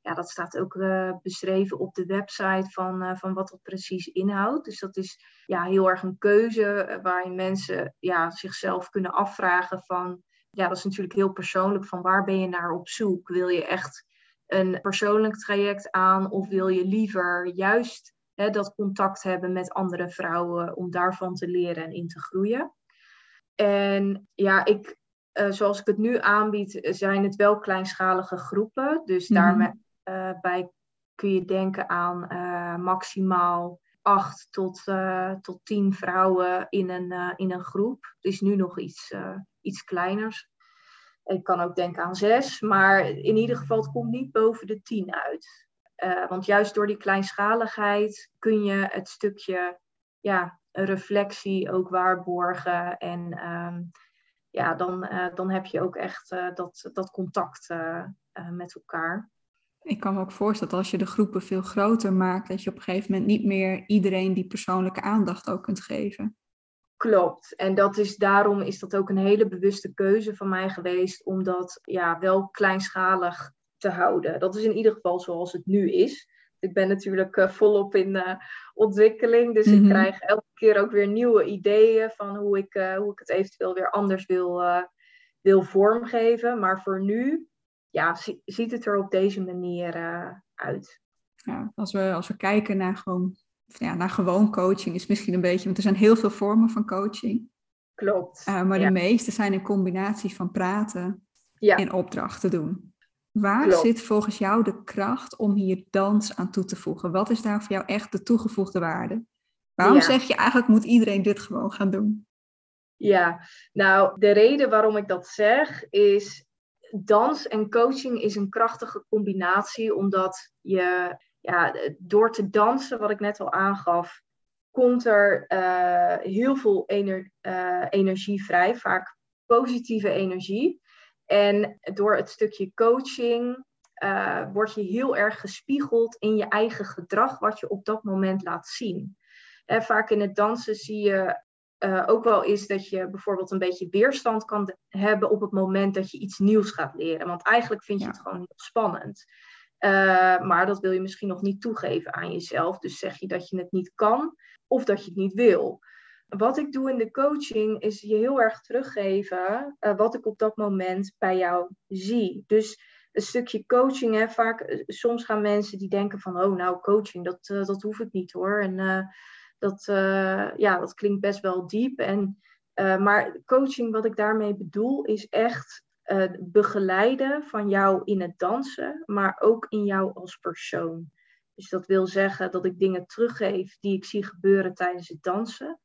ja, dat staat ook beschreven op de website van, van wat dat precies inhoudt. Dus dat is ja, heel erg een keuze waarin mensen ja, zichzelf kunnen afvragen van... Ja, dat is natuurlijk heel persoonlijk van waar ben je naar op zoek? Wil je echt een persoonlijk traject aan of wil je liever juist hè, dat contact hebben met andere vrouwen om daarvan te leren en in te groeien. En ja, ik, uh, zoals ik het nu aanbied, zijn het wel kleinschalige groepen. Dus mm -hmm. daarbij kun je denken aan uh, maximaal acht tot, uh, tot tien vrouwen in een, in een groep. Het is nu nog iets, iets kleiners. Ik kan ook denken aan zes, maar in ieder geval het komt niet boven de tien uit. Uh, want juist door die kleinschaligheid kun je het stukje ja, reflectie ook waarborgen. En um, ja, dan, uh, dan heb je ook echt uh, dat, dat contact met elkaar. Ik kan me ook voorstellen dat als je de groepen veel groter maakt, dat je op een gegeven moment niet meer iedereen die persoonlijke aandacht ook kunt geven. Klopt. En dat is, daarom is dat ook een hele bewuste keuze van mij geweest, om dat ja, wel kleinschalig te houden. Dat is in ieder geval zoals het nu is. Ik ben natuurlijk uh, volop in uh, ontwikkeling, dus ik mhm. krijg elke keer ook weer nieuwe ideeën van hoe ik, uh, hoe ik het eventueel weer anders wil, wil vormgeven. Maar voor nu ja, ziet het er op deze manier uit. Ja, als, we, als we kijken naar gewoon, ja, naar gewoon coaching, is misschien een beetje, want er zijn heel veel vormen van coaching. Klopt. maar de meeste zijn een combinatie van praten ja. en opdrachten doen. Waar zit volgens jou de kracht om hier dans aan toe te voegen? Wat is daar voor jou echt de toegevoegde waarde? Waarom zeg je eigenlijk moet iedereen dit gewoon gaan doen? Ja, nou de reden waarom ik dat zeg is dans en coaching is een krachtige combinatie omdat je ja, door te dansen, wat ik net al aangaf, komt er uh, heel veel ener, uh, energie vrij, vaak positieve energie. En door het stukje coaching uh, word je heel erg gespiegeld in je eigen gedrag, wat je op dat moment laat zien. En vaak in het dansen zie je uh, ook wel is dat je bijvoorbeeld een beetje weerstand kan hebben op het moment dat je iets nieuws gaat leren. Want eigenlijk vind je het gewoon heel spannend. Uh, maar dat wil je misschien nog niet toegeven aan jezelf. Dus zeg je dat je het niet kan of dat je het niet wil. Wat ik doe in de coaching is je heel erg teruggeven uh, wat ik op dat moment bij jou zie. Dus een stukje coaching, hè, vaak, soms gaan mensen die denken van, oh nou, coaching, dat, dat hoef ik niet hoor. En dat, ja, dat klinkt best wel diep. En, maar coaching, wat ik daarmee bedoel, is echt begeleiden van jou in het dansen, maar ook in jou als persoon. Dus dat wil zeggen dat ik dingen teruggeef die ik zie gebeuren tijdens het dansen,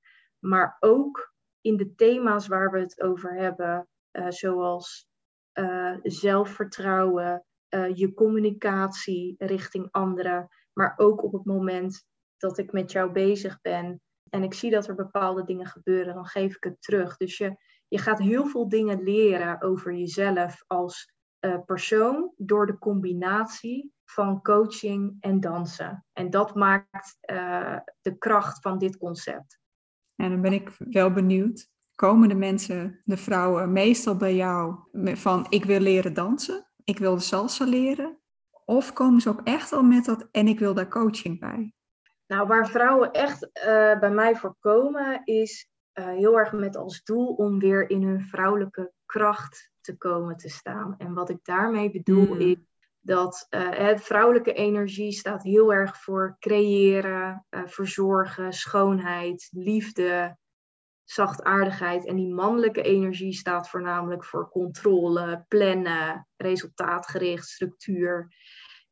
maar ook in de thema's waar we het over hebben, zoals zelfvertrouwen, je communicatie richting anderen, maar ook op het moment dat ik met jou bezig ben en ik zie dat er bepaalde dingen gebeuren, dan geef ik het terug. Dus je, je gaat heel veel dingen leren over jezelf als persoon door de combinatie van coaching en dansen. En dat maakt de kracht van dit concept. En dan ben ik wel benieuwd. Komen de mensen, de vrouwen, meestal bij jou van ik wil leren dansen, ik wil de salsa leren? Of komen ze ook echt al met dat en ik wil daar coaching bij? Nou, waar vrouwen echt uh, bij mij voor komen, is uh, heel erg met als doel om weer in hun vrouwelijke kracht te komen te staan. En wat ik daarmee bedoel mm. is dat uh, vrouwelijke energie staat heel erg voor creëren, verzorgen, schoonheid, liefde, zachtaardigheid. En die mannelijke energie staat voornamelijk voor controle, plannen, resultaatgericht, structuur.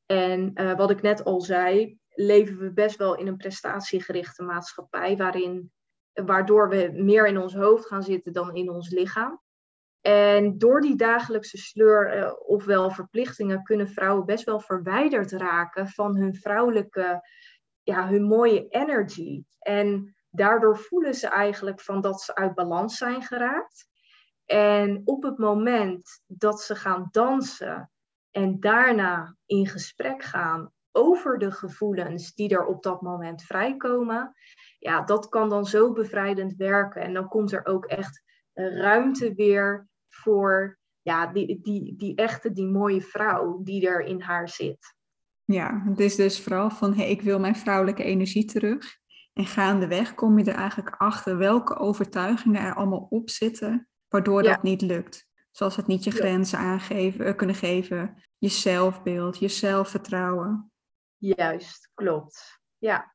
En wat ik net al zei, leven we best wel in een prestatiegerichte maatschappij, waarin, waardoor we meer in ons hoofd gaan zitten dan in ons lichaam. En door die dagelijkse sleur, eh, ofwel verplichtingen, kunnen vrouwen best wel verwijderd raken van hun vrouwelijke, ja, hun mooie energy. En daardoor voelen ze eigenlijk van dat ze uit balans zijn geraakt. En op het moment dat ze gaan dansen en daarna in gesprek gaan over de gevoelens die er op dat moment vrijkomen, ja, dat kan dan zo bevrijdend werken. En dan komt er ook echt ruimte weer voor ja, die, die, die echte, die mooie vrouw die er in haar zit. Ja, het is dus vooral van hey, ik wil mijn vrouwelijke energie terug. En gaandeweg kom je er eigenlijk achter welke overtuigingen er allemaal op zitten, waardoor dat niet lukt. Zoals het niet je grenzen aangeven, eh, kunnen geven, je zelfbeeld, je zelfvertrouwen. Juist, klopt. Ja,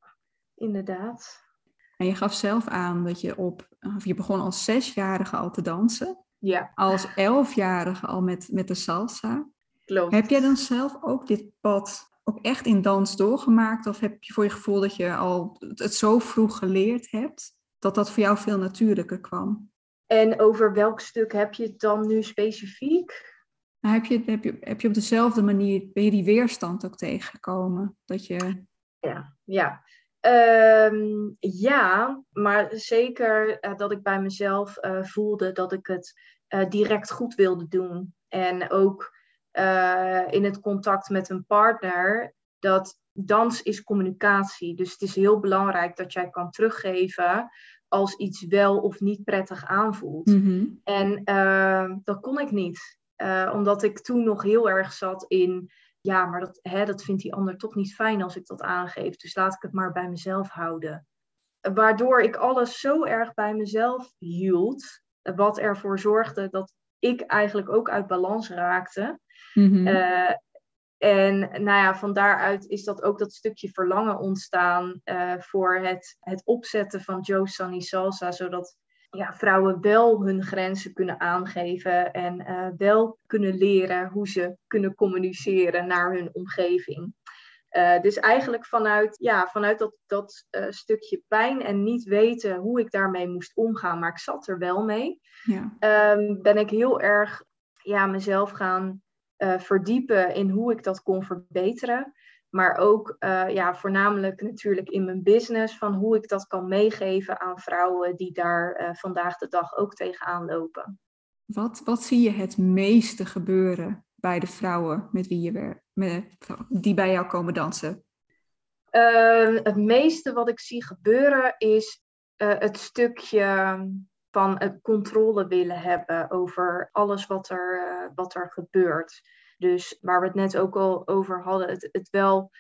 inderdaad. En je gaf zelf aan dat je op, of je begon als zesjarige al te dansen. Ja. Als elfjarige al met, met de salsa. Klopt. Heb jij dan zelf ook dit pad ook echt in dans doorgemaakt? Of heb je voor je gevoel dat je al het zo vroeg geleerd hebt, dat dat voor jou veel natuurlijker kwam? En over welk stuk heb je het dan nu specifiek? Nou, heb, je, heb, je, heb je op dezelfde manier, ben je die weerstand ook tegengekomen? Dat je... Ja, ja. Um, ja, maar zeker uh, dat ik bij mezelf uh, voelde dat ik het uh, direct goed wilde doen. En ook in het contact met een partner, dat dans is communicatie. Dus het is heel belangrijk dat jij kan teruggeven als iets wel of niet prettig aanvoelt. Mm -hmm. En dat kon ik niet. Omdat ik toen nog heel erg zat in, ja, maar dat, hè, dat vindt die ander toch niet fijn als ik dat aangeef. Dus laat ik het maar bij mezelf houden. Waardoor ik alles zo erg bij mezelf hield, wat ervoor zorgde dat ik eigenlijk ook uit balans raakte. Mm-hmm. Uh, en nou ja, van daaruit is dat ook dat stukje verlangen ontstaan uh, voor het, het opzetten van Joe Sunny Salsa, zodat ja, vrouwen wel hun grenzen kunnen aangeven en uh, wel kunnen leren hoe ze kunnen communiceren naar hun omgeving. Uh, dus eigenlijk vanuit, ja, vanuit dat, dat uh, stukje pijn en niet weten hoe ik daarmee moest omgaan, maar ik zat er wel mee, ja. um, ben ik heel erg ja, mezelf gaan verdiepen in hoe ik dat kon verbeteren. Maar ook uh, ja, voornamelijk natuurlijk in mijn business van hoe ik dat kan meegeven aan vrouwen die daar uh, vandaag de dag ook tegenaan lopen. Wat, wat zie je het meeste gebeuren bij de vrouwen met wie je werkt, met, die bij jou komen dansen? Uh, het meeste wat ik zie gebeuren is eh, het stukje van het controle willen hebben over alles wat er, wat er gebeurt. Dus waar we het net ook al over hadden, het, het wel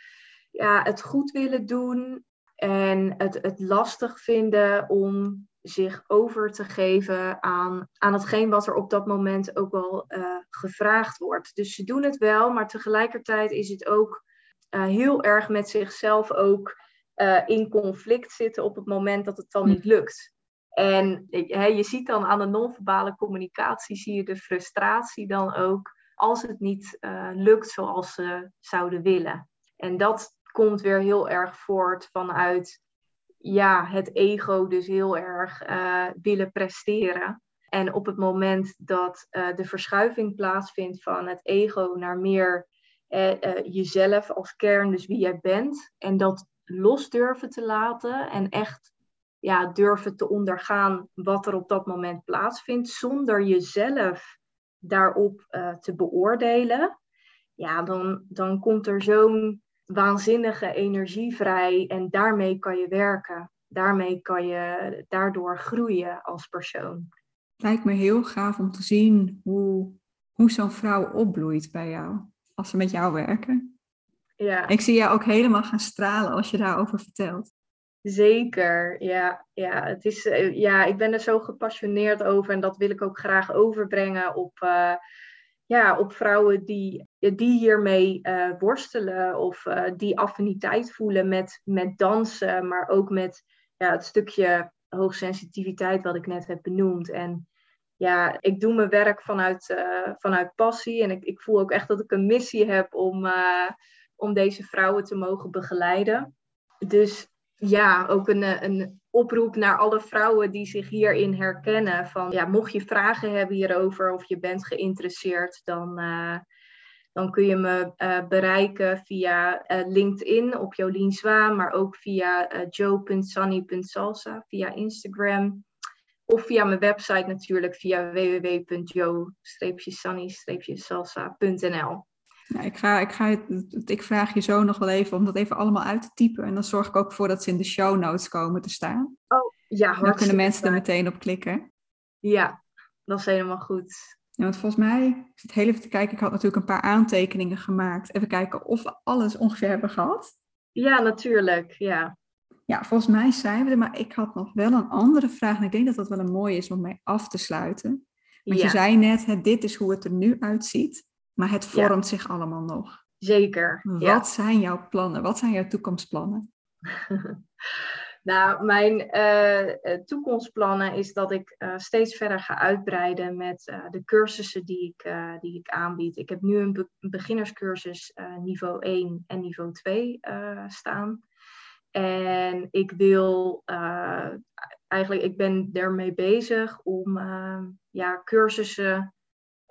ja, het goed willen doen en het, het lastig vinden om zich over te geven aan, aan hetgeen wat er op dat moment ook wel uh, gevraagd wordt. Dus ze doen het wel, maar tegelijkertijd is het ook uh, heel erg met zichzelf ook uh, in conflict zitten op het moment dat het dan niet lukt. En he, je ziet dan aan de non-verbale communicatie, zie je de frustratie dan ook als het niet lukt zoals ze zouden willen. En dat komt weer heel erg voort vanuit ja, het ego dus heel erg uh, willen presteren. En op het moment dat uh, de verschuiving plaatsvindt van het ego naar meer jezelf als kern, dus wie jij bent, en dat los durven te laten en echt ja, durven te ondergaan wat er op dat moment plaatsvindt, zonder jezelf daarop te beoordelen, ja, dan, dan komt er zo'n waanzinnige energie vrij en daarmee kan je werken. Daarmee kan je daardoor groeien als persoon. Het lijkt me heel gaaf om te zien hoe, hoe zo'n vrouw opbloeit bij jou, als ze met jou werken. Ja. Ik zie jou ook helemaal gaan stralen als je daarover vertelt. Zeker, ja. Ja, het is, eh, ja, ik ben er zo gepassioneerd over en dat wil ik ook graag overbrengen op, uh, ja, op vrouwen die, die hiermee uh, worstelen of die affiniteit voelen met, met dansen, maar ook met ja, het stukje hoogsensitiviteit wat ik net heb benoemd. En ja, ik doe mijn werk vanuit, vanuit passie en ik, ik voel ook echt dat ik een missie heb om, om deze vrouwen te mogen begeleiden. Dus ja, ook een, een oproep naar alle vrouwen die zich hierin herkennen. Van ja, mocht je vragen hebben hierover of je bent geïnteresseerd, dan, uh, dan kun je me uh, bereiken via uh, LinkedIn op Jolien Zwaan, maar ook via joe.sunny.salsa, via Instagram. Of via mijn website natuurlijk, via www.joe-sunny-salsa.nl. Nou, ik, ga, ik, ga ik vraag je zo nog wel even om dat even allemaal uit te typen. En dan zorg ik ook voor dat ze in de show notes komen te staan. Oh, ja, Dan kunnen mensen er meteen op klikken. Ja, dat is helemaal goed. Ja, want volgens mij, ik zit heel even te kijken, ik had natuurlijk een paar aantekeningen gemaakt. Even kijken of we alles ongeveer hebben gehad. Ja, natuurlijk, ja. Ja, volgens mij zijn we er, maar ik had nog wel een andere vraag. En ik denk dat dat wel een mooie is om mee af te sluiten. Want ja. je zei net, hè, dit is hoe het er nu uitziet. Maar het vormt zich allemaal nog. Zeker. Wat ja. zijn jouw plannen? Wat zijn jouw toekomstplannen? nou, mijn uh, toekomstplannen is dat ik uh, steeds verder ga uitbreiden met de cursussen die ik, die ik aanbied. Ik heb nu een, be beginnerscursus niveau 1 en niveau 2 staan. En ik wil eigenlijk, ik ben ermee bezig om ja, cursussen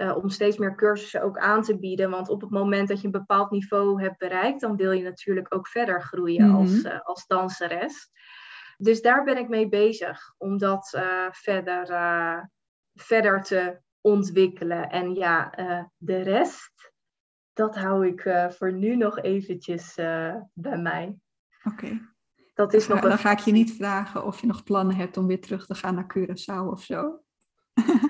uh, om steeds meer cursussen ook aan te bieden. Want op het moment dat je een bepaald niveau hebt bereikt, dan wil je natuurlijk ook verder groeien mm -hmm. als, uh, als danseres. Dus daar ben ik mee bezig, om dat uh, verder, verder te ontwikkelen. En ja, de rest, dat hou ik voor nu nog eventjes bij mij. Oké. Okay. Dat is nog dan ga ik je niet vragen of je nog plannen hebt om weer terug te gaan naar Curaçao of zo.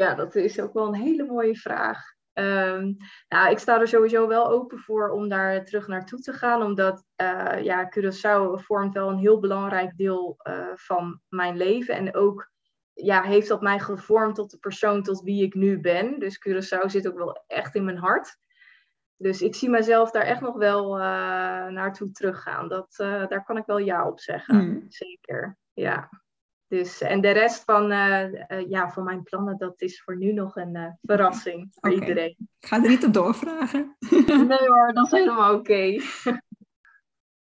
Ja, dat is ook wel een hele mooie vraag. Um, nou, ik sta er sowieso wel open voor om daar terug naartoe te gaan, omdat uh, ja, Curaçao vormt wel een heel belangrijk deel uh, van mijn leven. En ook ja, heeft dat mij gevormd tot de persoon tot wie ik nu ben. Dus Curaçao zit ook wel echt in mijn hart. Dus ik zie mezelf daar echt nog wel uh, naartoe teruggaan. Dat, daar kan ik wel ja op zeggen. Mm. Zeker, ja. Dus, en de rest van, uh, uh, ja, van mijn plannen, dat is voor nu nog een uh, verrassing voor okay. iedereen. Ik ga er niet op doorvragen. nee hoor, dat is helemaal oké. Okay.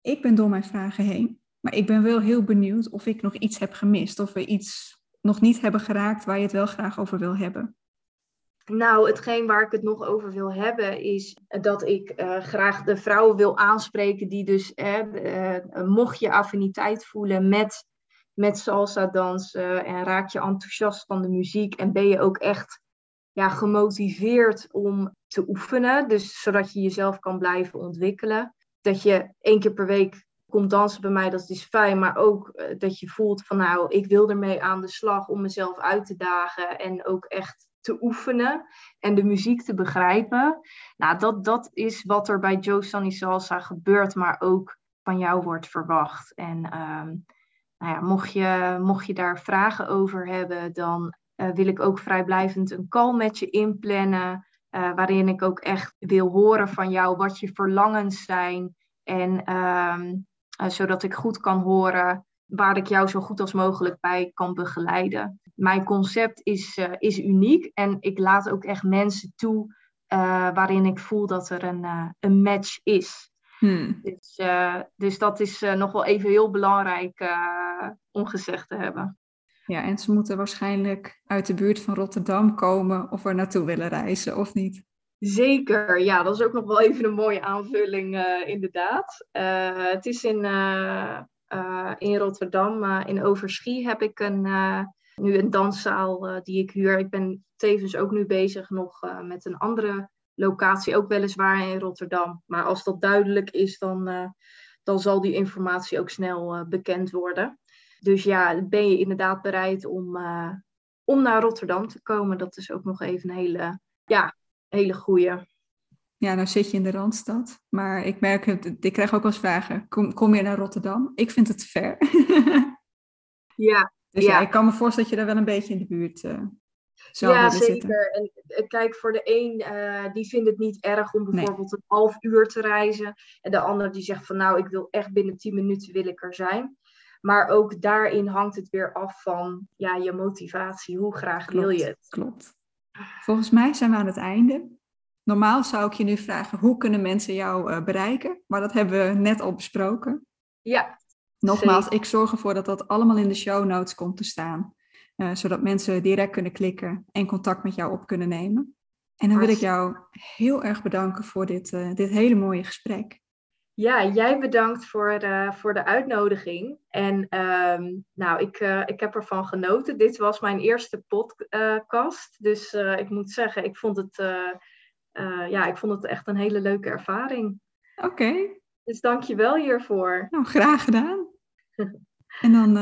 ik ben door mijn vragen heen. Maar ik ben wel heel benieuwd of ik nog iets heb gemist. Of we iets nog niet hebben geraakt waar je het wel graag over wil hebben. Nou, hetgeen waar ik het nog over wil hebben is dat ik graag de vrouwen wil aanspreken die dus, mocht je affiniteit voelen met met salsa dansen en raak je enthousiast van de muziek en ben je ook echt ja, gemotiveerd om te oefenen, dus zodat je jezelf kan blijven ontwikkelen. Dat je één keer per week komt dansen bij mij, dat is fijn. Maar ook eh, dat je voelt van nou, ik wil ermee aan de slag om mezelf uit te dagen. En ook echt te oefenen en de muziek te begrijpen. Nou, dat, dat is wat er bij Joe Sunny Salsa gebeurt, maar ook van jou wordt verwacht. En ehm, nou mocht, je, mocht je daar vragen over hebben, dan uh, wil ik ook vrijblijvend een call met je inplannen. Uh, waarin ik ook echt wil horen van jou wat je verlangens zijn. En ehm, uh, zodat ik goed kan horen waar ik jou zo goed als mogelijk bij kan begeleiden. Mijn concept is, is uniek en ik laat ook echt mensen toe waarin ik voel dat er een, een match is. Hmm. Dus, dus dat is nog wel even heel belangrijk om gezegd te hebben. Ja, en ze moeten waarschijnlijk uit de buurt van Rotterdam komen of er naartoe willen reizen, of niet? Zeker, ja, dat is ook nog wel even een mooie aanvulling, inderdaad. Het is in, in Rotterdam, in Overschie, heb ik een, nu een danszaal die ik huur. Ik ben tevens ook nu bezig nog met een andere locatie, ook weliswaar in Rotterdam. Maar als dat duidelijk is, dan, dan zal die informatie ook snel bekend worden. Dus ja, ben je inderdaad bereid om, uh, om naar Rotterdam te komen? Dat is ook nog even een hele, ja, hele goede. Ja, nou zit je in de Randstad. Maar ik merk, het, ik krijg ook wel eens vragen, kom, kom je naar Rotterdam? Ik vind het ver. ja. Dus ja. ik kan me voorstellen dat je daar wel een beetje in de buurt ja, zeker. Zitten. En eh, kijk, voor de een, uh, die vindt het niet erg om bijvoorbeeld een half uur te reizen. En de ander die zegt van, nou, ik wil echt binnen 10 minuten wil ik er zijn. Maar ook daarin hangt het weer af van ja, je motivatie. Hoe graag wil je het? Klopt. Volgens mij zijn we aan het einde. Normaal zou ik je nu vragen, hoe kunnen mensen jou uh, bereiken? Maar dat hebben we net al besproken. Ja. Nogmaals, zeker. ik zorg ervoor dat dat allemaal in de show notes komt te staan. Uh, zodat mensen direct kunnen klikken en contact met jou op kunnen nemen. En dan wil ik jou heel erg bedanken voor dit, uh, dit hele mooie gesprek. Ja, jij bedankt voor de, voor de uitnodiging. En um, nou, ik, uh, ik heb ervan genoten. Dit was mijn eerste podcast. Dus ik moet zeggen, ik vond het, ja, ik vond het echt een hele leuke ervaring. Oké. Okay. Dus dank je wel hiervoor. Nou, graag gedaan. en dan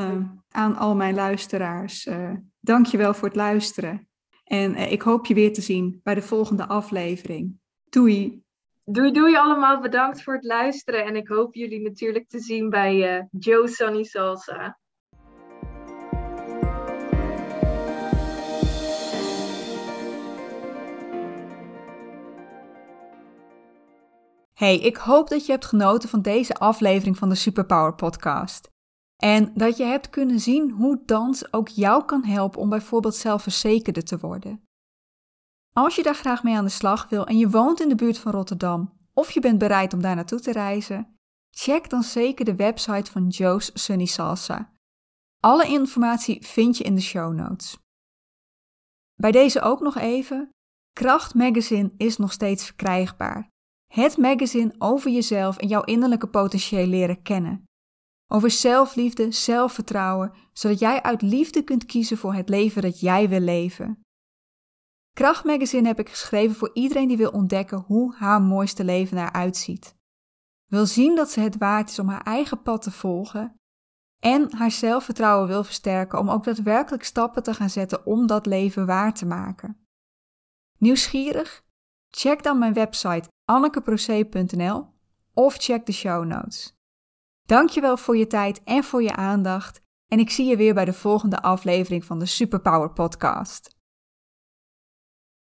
aan al mijn luisteraars, dank je wel voor het luisteren. En ik hoop je weer te zien bij de volgende aflevering. Doei! Doei doei allemaal, bedankt voor het luisteren. En ik hoop jullie natuurlijk te zien bij uh, Joe Sunny Salsa. Hey, ik hoop dat je hebt genoten van deze aflevering van de Superpower Podcast. En dat je hebt kunnen zien hoe dans ook jou kan helpen om bijvoorbeeld zelfverzekerder te worden. Als je daar graag mee aan de slag wil en je woont in de buurt van Rotterdam of je bent bereid om daar naartoe te reizen, check dan zeker de website van Joe's Sunny Salsa. Alle informatie vind je in de show notes. Bij deze ook nog even: Kracht Magazine is nog steeds verkrijgbaar. Het magazine over jezelf en jouw innerlijke potentieel leren kennen. Over zelfliefde, zelfvertrouwen, zodat jij uit liefde kunt kiezen voor het leven dat jij wil leven. Krachtmagazine heb ik geschreven voor iedereen die wil ontdekken hoe haar mooiste leven eruit ziet. Wil zien dat ze het waard is om haar eigen pad te volgen en haar zelfvertrouwen wil versterken om ook daadwerkelijk stappen te gaan zetten om dat leven waar te maken. Nieuwsgierig? Check dan mijn website annekeproce.nl of check de show notes. Dankjewel voor je tijd en voor je aandacht en ik zie je weer bij de volgende aflevering van de Superpower Podcast.